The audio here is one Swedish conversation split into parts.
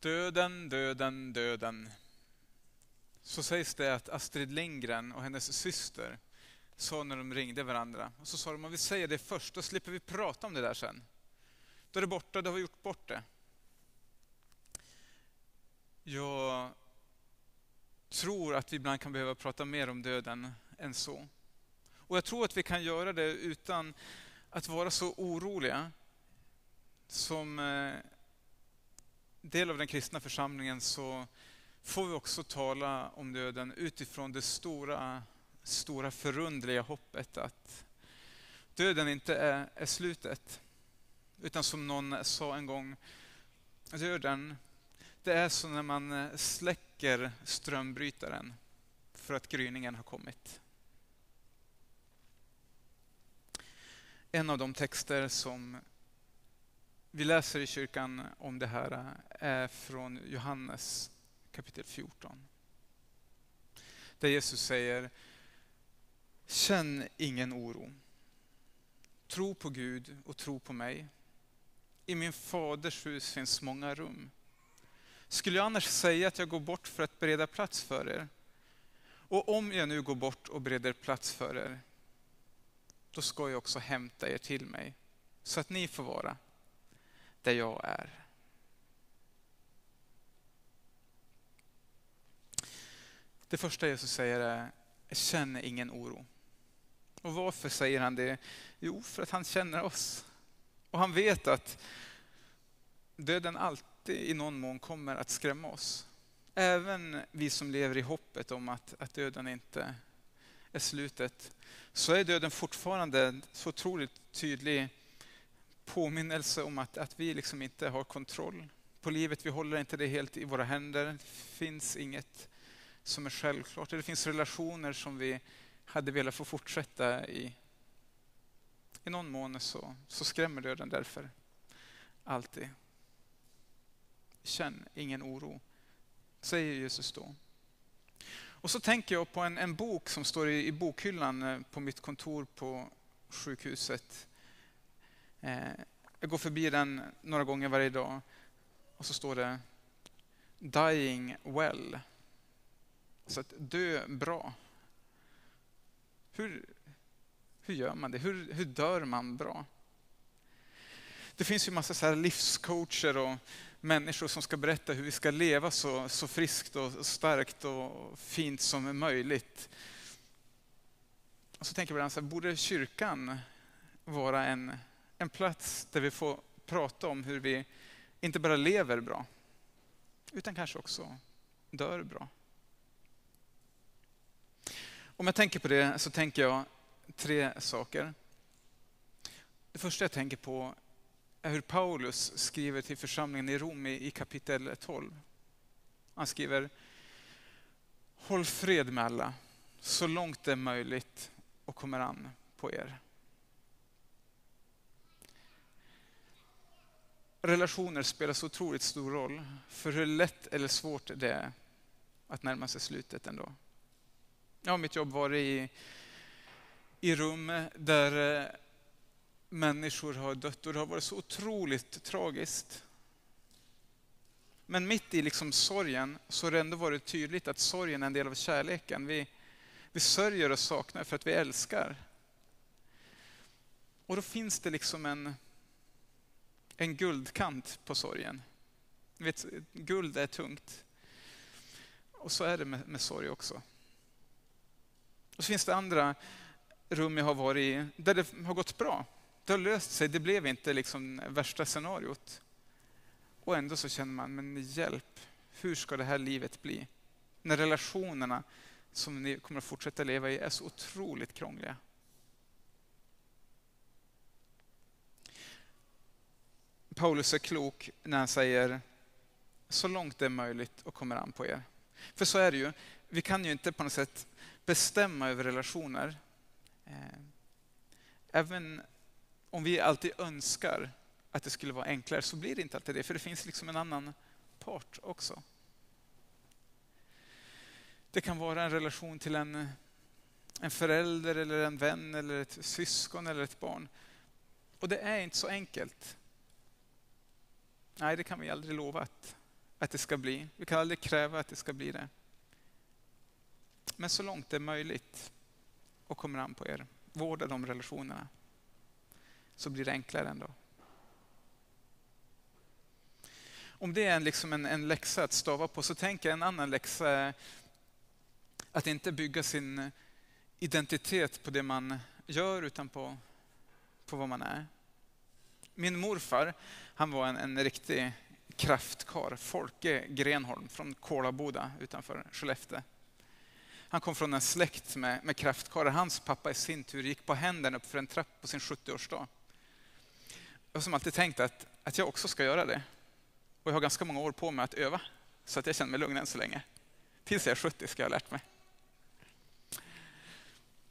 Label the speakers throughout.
Speaker 1: Döden, döden, döden. Så sägs det att Astrid Lindgren och hennes syster sa när de ringde varandra. Och så sa de, om vi säger det först, då slipper vi prata om det där sen. Då är det borta, då har vi gjort bort det. Jag tror att vi ibland kan behöva prata mer om döden än så. Och jag tror att vi kan göra det utan att vara så oroliga. Som eh, del av den kristna församlingen så får vi också tala om döden utifrån det stora, stora förundliga hoppet att döden inte är, är slutet. Utan som någon sa en gång, döden, det är som när man eh, släcker strömbrytaren för att gryningen har kommit. En av de texter som vi läser i kyrkan om det här eh, från Johannes kapitel 14. Där Jesus säger, känn ingen oro. Tro på Gud och tro på mig. I min faders hus finns många rum. Skulle jag annars säga att jag går bort för att bereda plats för er? Och om jag nu går bort och bereder plats för er, då ska jag också hämta er till mig, så att ni får vara där jag är. Det första Jesus säger är, känn ingen oro. Och varför säger han det? Jo, för att han känner oss. Och han vet att döden alltid i någon mån kommer att skrämma oss. Även vi som lever i hoppet om att, att döden inte är slutet, så är döden fortfarande så otroligt tydlig påminnelse om att, att vi liksom inte har kontroll på livet. Vi håller inte det helt i våra händer. Det finns inget som är självklart. Det finns relationer som vi hade velat få fortsätta i. I någon mån så, så skrämmer döden därför. Alltid. Känn ingen oro, säger Jesus då. Och så tänker jag på en, en bok som står i, i bokhyllan eh, på mitt kontor på sjukhuset. Eh, jag går förbi den några gånger varje dag och så står det Dying well. Så att dö bra. Hur, hur gör man det? Hur, hur dör man bra? Det finns ju massa så här livscoacher och människor som ska berätta hur vi ska leva så, så friskt och starkt och fint som möjligt. Och så tänker jag ibland, så här, borde kyrkan vara en, en plats där vi får prata om hur vi inte bara lever bra, utan kanske också dör bra. Om jag tänker på det så tänker jag tre saker. Det första jag tänker på är hur Paulus skriver till församlingen i Rom i kapitel 12. Han skriver Håll fred med alla, så långt det är möjligt och kommer an på er. Relationer spelar så otroligt stor roll för hur lätt eller svårt det är att närma sig slutet ändå. Jag har mitt jobb varit i, i rum där eh, människor har dött och det har varit så otroligt tragiskt. Men mitt i liksom sorgen så har det ändå varit tydligt att sorgen är en del av kärleken. Vi, vi sörjer och saknar för att vi älskar. Och då finns det liksom en, en guldkant på sorgen. Vet, guld är tungt. Och så är det med, med sorg också. Och så finns det andra rum jag har varit i där det har gått bra. Det har löst sig, det blev inte liksom värsta scenariot. Och ändå så känner man, men hjälp, hur ska det här livet bli? När relationerna som ni kommer att fortsätta leva i är så otroligt krångliga. Paulus är klok när han säger så långt det är möjligt och kommer an på er. För så är det ju. Vi kan ju inte på något sätt bestämma över relationer. Eh, även om vi alltid önskar att det skulle vara enklare så blir det inte alltid det, för det finns liksom en annan part också. Det kan vara en relation till en, en förälder, eller en vän, eller ett syskon eller ett barn. Och det är inte så enkelt. Nej, det kan vi aldrig lova att att det ska bli. Vi kan aldrig kräva att det ska bli det. Men så långt det är möjligt och kommer an på er, vårda de relationerna. Så blir det enklare ändå. Om det är liksom en, en läxa att stava på så tänker jag en annan läxa att inte bygga sin identitet på det man gör utan på, på vad man är. Min morfar, han var en, en riktig kraftkar, Folke Grenholm från Kolaboda utanför Skellefteå. Han kom från en släkt med, med kraftkarlar. Hans pappa i sin tur gick på händerna upp för en trapp på sin 70-årsdag. Jag har som alltid tänkt att, att jag också ska göra det. Och jag har ganska många år på mig att öva, så att jag känner mig lugn än så länge. Tills jag är 70 ska jag ha lärt mig.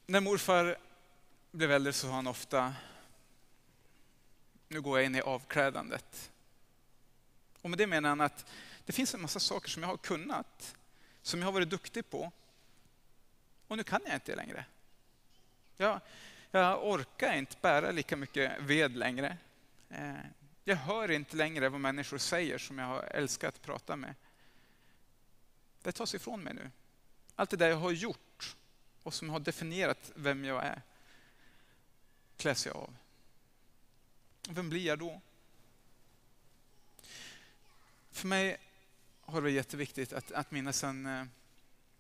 Speaker 1: När morfar blev äldre så sa han ofta, nu går jag in i avklädandet. Och med det menar han att det finns en massa saker som jag har kunnat, som jag har varit duktig på. Och nu kan jag inte längre. Jag, jag orkar inte bära lika mycket ved längre. Eh, jag hör inte längre vad människor säger som jag har älskat att prata med. Det tas ifrån mig nu. Allt det där jag har gjort och som har definierat vem jag är kläs jag av. Vem blir jag då? För mig har det varit jätteviktigt att, att minnas en, eh,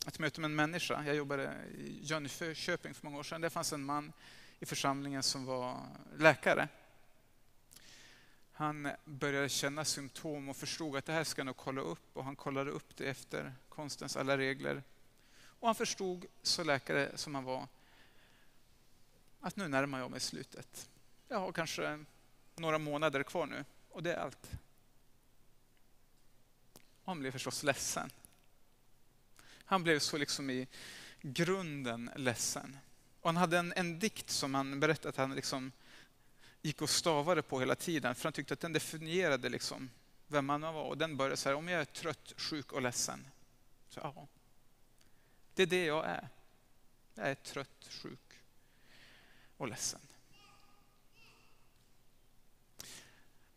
Speaker 1: ett möte med en människa. Jag jobbade i Jönköping för många år sedan. Det fanns en man i församlingen som var läkare. Han började känna symptom och förstod att det här ska jag nog kolla upp och han kollade upp det efter konstens alla regler. Och han förstod, så läkare som han var, att nu närmar jag mig slutet. Jag har kanske några månader kvar nu och det är allt. Och han blev förstås ledsen. Han blev så liksom i grunden ledsen. Och han hade en, en dikt som han berättade att han liksom gick och stavade på hela tiden, för han tyckte att den definierade liksom vem han var. Och den började så här, om jag är trött, sjuk och ledsen. Så, ja, det är det jag är. Jag är trött, sjuk och ledsen.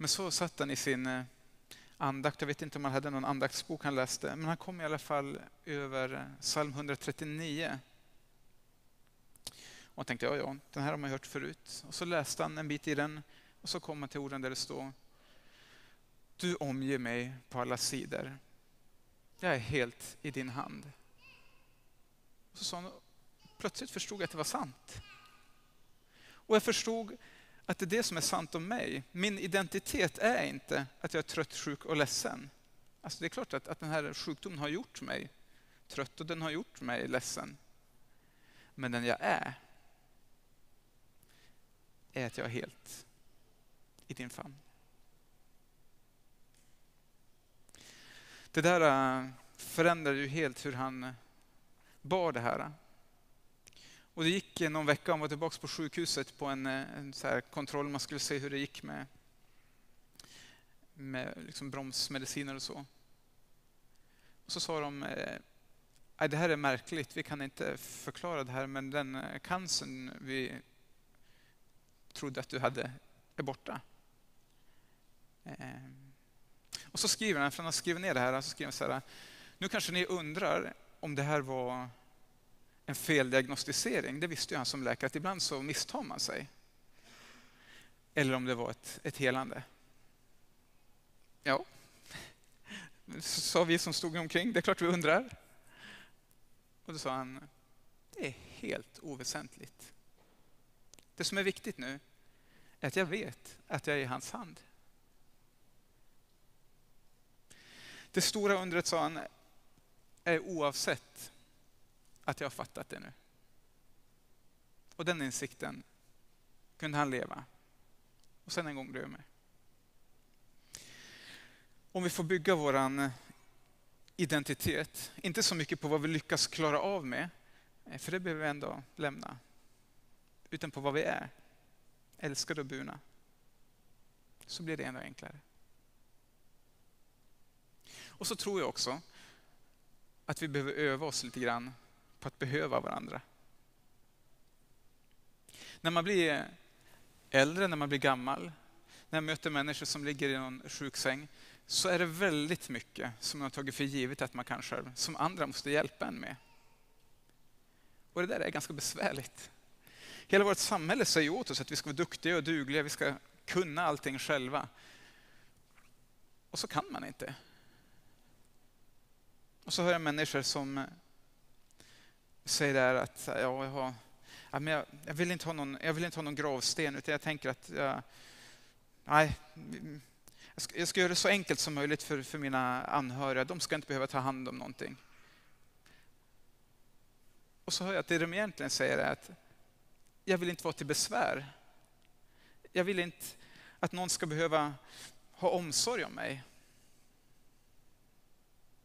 Speaker 1: Men så satt han i sin eh, andakt. Jag vet inte om han hade någon andaktsbok han läste, men han kom i alla fall över eh, psalm 139. Och han tänkte, ja, ja, den här har man hört förut. Och så läste han en bit i den och så kom han till orden där det står Du omger mig på alla sidor. Jag är helt i din hand. Och så sa han, plötsligt förstod jag att det var sant. Och jag förstod att det är det som är sant om mig. Min identitet är inte att jag är trött, sjuk och ledsen. Alltså det är klart att, att den här sjukdomen har gjort mig trött och den har gjort mig ledsen. Men den jag är, är att jag är helt i din famn. Det där äh, förändrade ju helt hur han bar det här. Och det gick någon vecka, han var tillbaka på sjukhuset på en, eh, en så kontroll, man skulle se hur det gick med, med liksom bromsmediciner och så. Och så sa de, eh, det här är märkligt, vi kan inte förklara det här, men den eh, cancern vi trodde att du hade är borta. Och så skriver han, för han har skrivit ner det här, så skriver han så här, nu kanske ni undrar om det här var en feldiagnostisering. Det visste ju han som läkare, att ibland så misstar man sig. Eller om det var ett, ett helande. Ja, sa vi som stod omkring. Det är klart vi undrar. Och då sa han, det är helt oväsentligt. Det som är viktigt nu är att jag vet att jag är i hans hand. Det stora undret, sa han, är oavsett att jag har fattat det nu. Och den insikten kunde han leva. Och sen en gång dö med. Om vi får bygga vår eh, identitet, inte så mycket på vad vi lyckas klara av med, eh, för det behöver vi ändå lämna, utan på vad vi är, älskade och burna, så blir det ändå enklare. Och så tror jag också att vi behöver öva oss lite grann på att behöva varandra. När man blir äldre, när man blir gammal, när jag möter människor som ligger i någon sjuksäng, så är det väldigt mycket som man har tagit för givet att man kan själv, som andra måste hjälpa en med. Och det där är ganska besvärligt. Hela vårt samhälle säger åt oss att vi ska vara duktiga och dugliga, vi ska kunna allting själva. Och så kan man inte. Och så hör jag människor som säger där att ja, jag, har, ja, men jag, jag, vill inte ha någon, jag vill inte ha någon gravsten, utan jag tänker att jag, nej, jag ska, jag ska göra det så enkelt som möjligt för, för mina anhöriga. De ska inte behöva ta hand om någonting. Och så hör jag att det de egentligen säger är att jag vill inte vara till besvär. Jag vill inte att någon ska behöva ha omsorg om mig.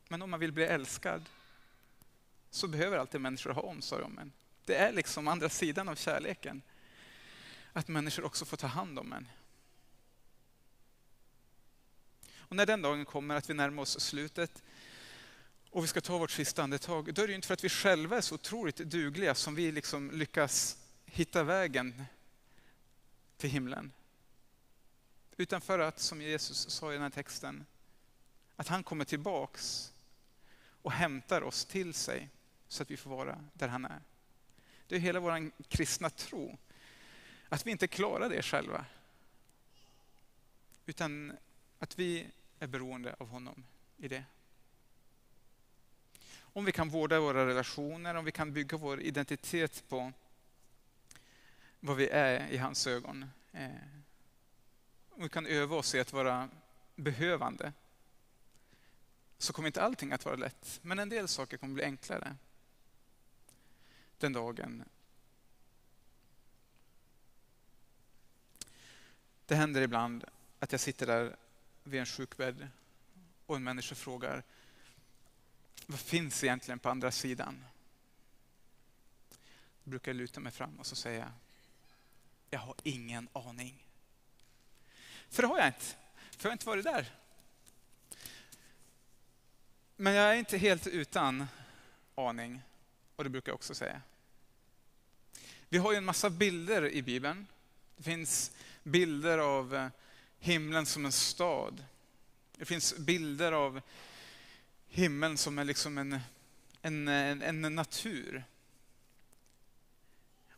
Speaker 1: Men om man vill bli älskad så behöver alltid människor ha omsorg om en. Det är liksom andra sidan av kärleken. Att människor också får ta hand om en. Och när den dagen kommer att vi närmar oss slutet och vi ska ta vårt sista andetag, då är det inte för att vi själva är så otroligt dugliga som vi liksom lyckas hitta vägen till himlen. Utan för att, som Jesus sa i den här texten, att han kommer tillbaks och hämtar oss till sig så att vi får vara där han är. Det är hela vår kristna tro, att vi inte klarar det själva. Utan att vi är beroende av honom i det. Om vi kan vårda våra relationer, om vi kan bygga vår identitet på vad vi är i hans ögon. Eh, om vi kan öva oss i att vara behövande så kommer inte allting att vara lätt. Men en del saker kommer bli enklare den dagen. Det händer ibland att jag sitter där vid en sjukbädd och en människa frågar vad finns egentligen på andra sidan? Då brukar jag luta mig fram och så säga jag har ingen aning. För det har jag inte, för jag har inte varit där. Men jag är inte helt utan aning och det brukar jag också säga. Vi har ju en massa bilder i Bibeln. Det finns bilder av eh, himlen som en stad. Det finns bilder av himlen som är liksom en, en, en, en natur.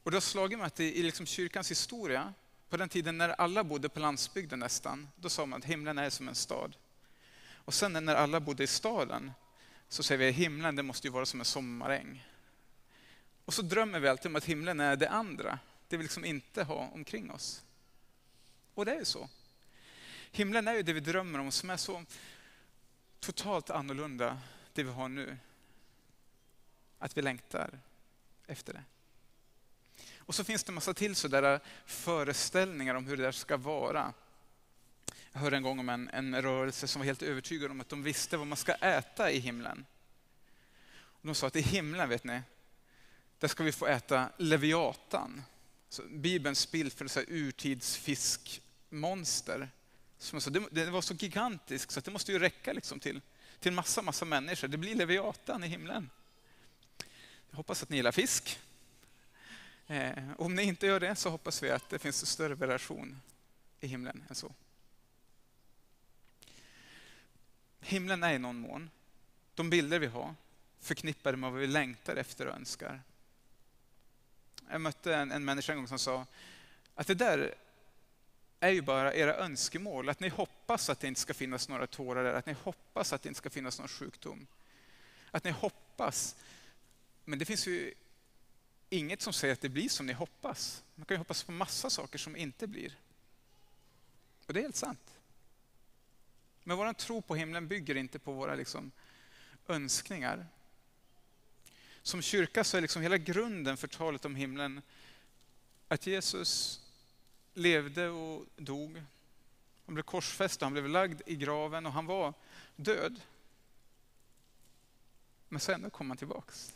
Speaker 1: Och det har slagit mig att i liksom kyrkans historia, på den tiden när alla bodde på landsbygden nästan, då sa man att himlen är som en stad. Och sen när alla bodde i staden, så säger vi att himlen det måste ju vara som en sommaräng. Och så drömmer vi alltid om att himlen är det andra, det vi liksom inte har omkring oss. Och det är ju så. Himlen är ju det vi drömmer om som är så totalt annorlunda det vi har nu. Att vi längtar efter det. Och så finns det en massa till sådär föreställningar om hur det där ska vara. Jag hörde en gång om en, en rörelse som var helt övertygad om att de visste vad man ska äta i himlen. Och de sa att i himlen, vet ni, där ska vi få äta leviatan. Så Bibelns bild för så urtidsfiskmonster. Som så, det, var så gigantiskt så att det måste ju räcka liksom till, till massa, massa människor. Det blir leviatan i himlen. Jag hoppas att ni gillar fisk. Eh, om ni inte gör det så hoppas vi att det finns en större variation i himlen än så. Himlen är i någon mån de bilder vi har förknippade med vad vi längtar efter och önskar. Jag mötte en, en människa en gång som sa att det där är ju bara era önskemål. Att ni hoppas att det inte ska finnas några tårar där, att ni hoppas att det inte ska finnas någon sjukdom. Att ni hoppas. Men det finns ju inget som säger att det blir som ni hoppas. Man kan ju hoppas på massa saker som inte blir. Och det är helt sant. Men vår tro på himlen bygger inte på våra liksom önskningar. Som kyrka så är liksom hela grunden för talet om himlen att Jesus levde och dog. Han blev korsfäst och han blev lagd i graven och han var död. Men sen kom han tillbaks.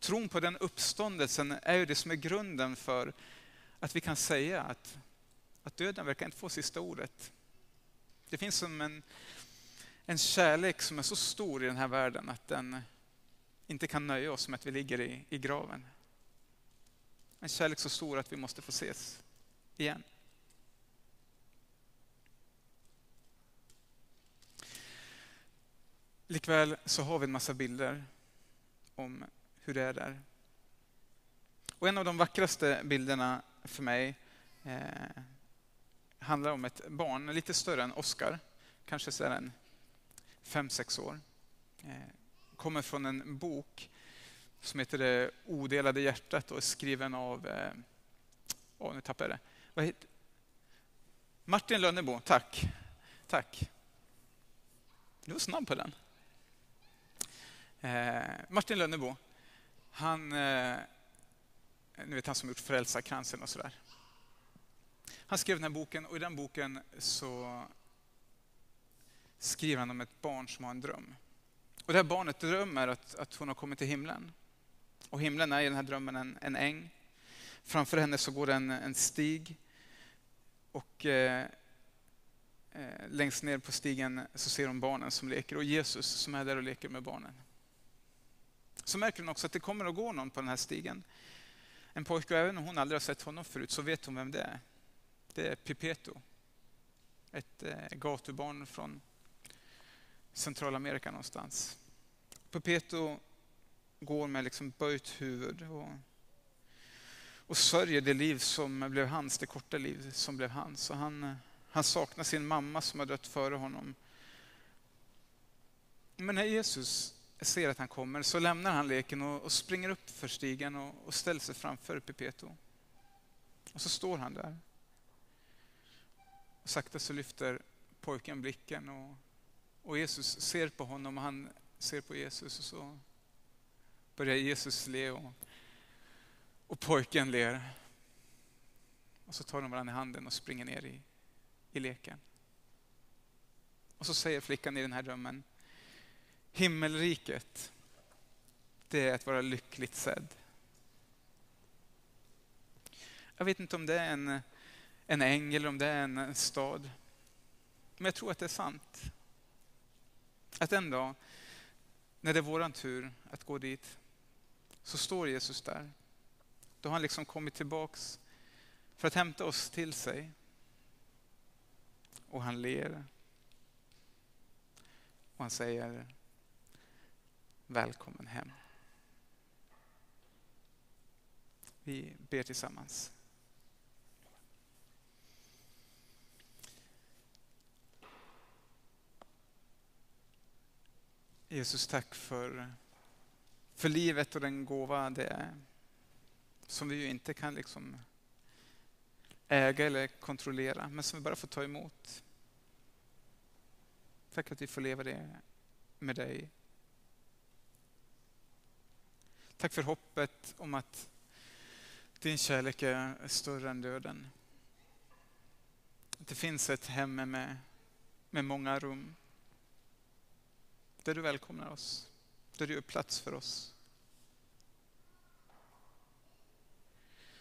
Speaker 1: Tron på den uppståndelsen är ju det som är grunden för att vi kan säga att, att döden verkar inte få sista ordet. Det finns som en, en kärlek som är så stor i den här världen att den inte kan nöja oss med att vi ligger i, i graven. En kärlek så stor att vi måste få ses igen. Likväl så har vi en massa bilder om hur det är där. Och en av de vackraste bilderna för mig eh, handlar om ett barn, lite större än Oscar, kanske så en fem sex år. Eh, kommer från en bok som heter Det odelade hjärtat och är skriven av, oh, nu tappade jag det. Vad heter? Martin Lönnebo, tack. Tack. Du var snabb på den. Eh, Martin Lönnebo, han, eh, ni vet han som gjort Frälsarkransen och sådär. Han skrev den här boken och i den boken så skriver han om ett barn som har en dröm. Och det här barnet drömmer att, att hon har kommit till himlen. Och himlen är i den här drömmen en, en äng. Framför henne så går det en, en stig. Och eh, eh, längst ner på stigen så ser hon barnen som leker och Jesus som är där och leker med barnen. Så märker hon också att det kommer att gå någon på den här stigen. En pojke, och även om hon aldrig har sett honom förut så vet hon vem det är. Det är Pipeto. Ett eh, gatubarn från Centralamerika någonstans. Pepeto går med liksom böjt huvud och, och sörjer det liv som blev hans, det korta liv som blev hans. Och han, han saknar sin mamma som har dött före honom. Men när Jesus ser att han kommer så lämnar han leken och, och springer upp för stigen och, och ställer sig framför Pepeto. Och så står han där. Och sakta så lyfter pojken blicken och, och Jesus ser på honom och han ser på Jesus och så börjar Jesus le och, och pojken ler. Och så tar de varandra i handen och springer ner i, i leken. Och så säger flickan i den här drömmen, himmelriket, det är att vara lyckligt sedd. Jag vet inte om det är en, en äng eller om det är en, en stad. Men jag tror att det är sant. Att en dag, när det är våran tur att gå dit, så står Jesus där. Då har han liksom kommit tillbaks för att hämta oss till sig. Och han ler. Och han säger Välkommen hem. Vi ber tillsammans. Jesus, tack för, för livet och den gåva det är. Som vi ju inte kan liksom äga eller kontrollera, men som vi bara får ta emot. Tack att vi får leva det med dig. Tack för hoppet om att din kärlek är större än döden. Att det finns ett hem med, med många rum där du välkomnar oss, där du gör plats för oss.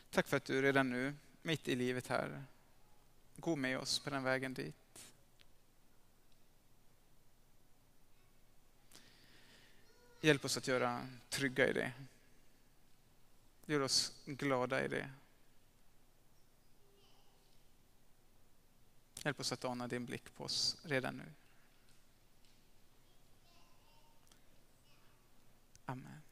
Speaker 1: Tack för att du redan nu, mitt i livet här, går med oss på den vägen dit. Hjälp oss att göra trygga i det. Gör oss glada i det. Hjälp oss att ana din blick på oss redan nu. Amen.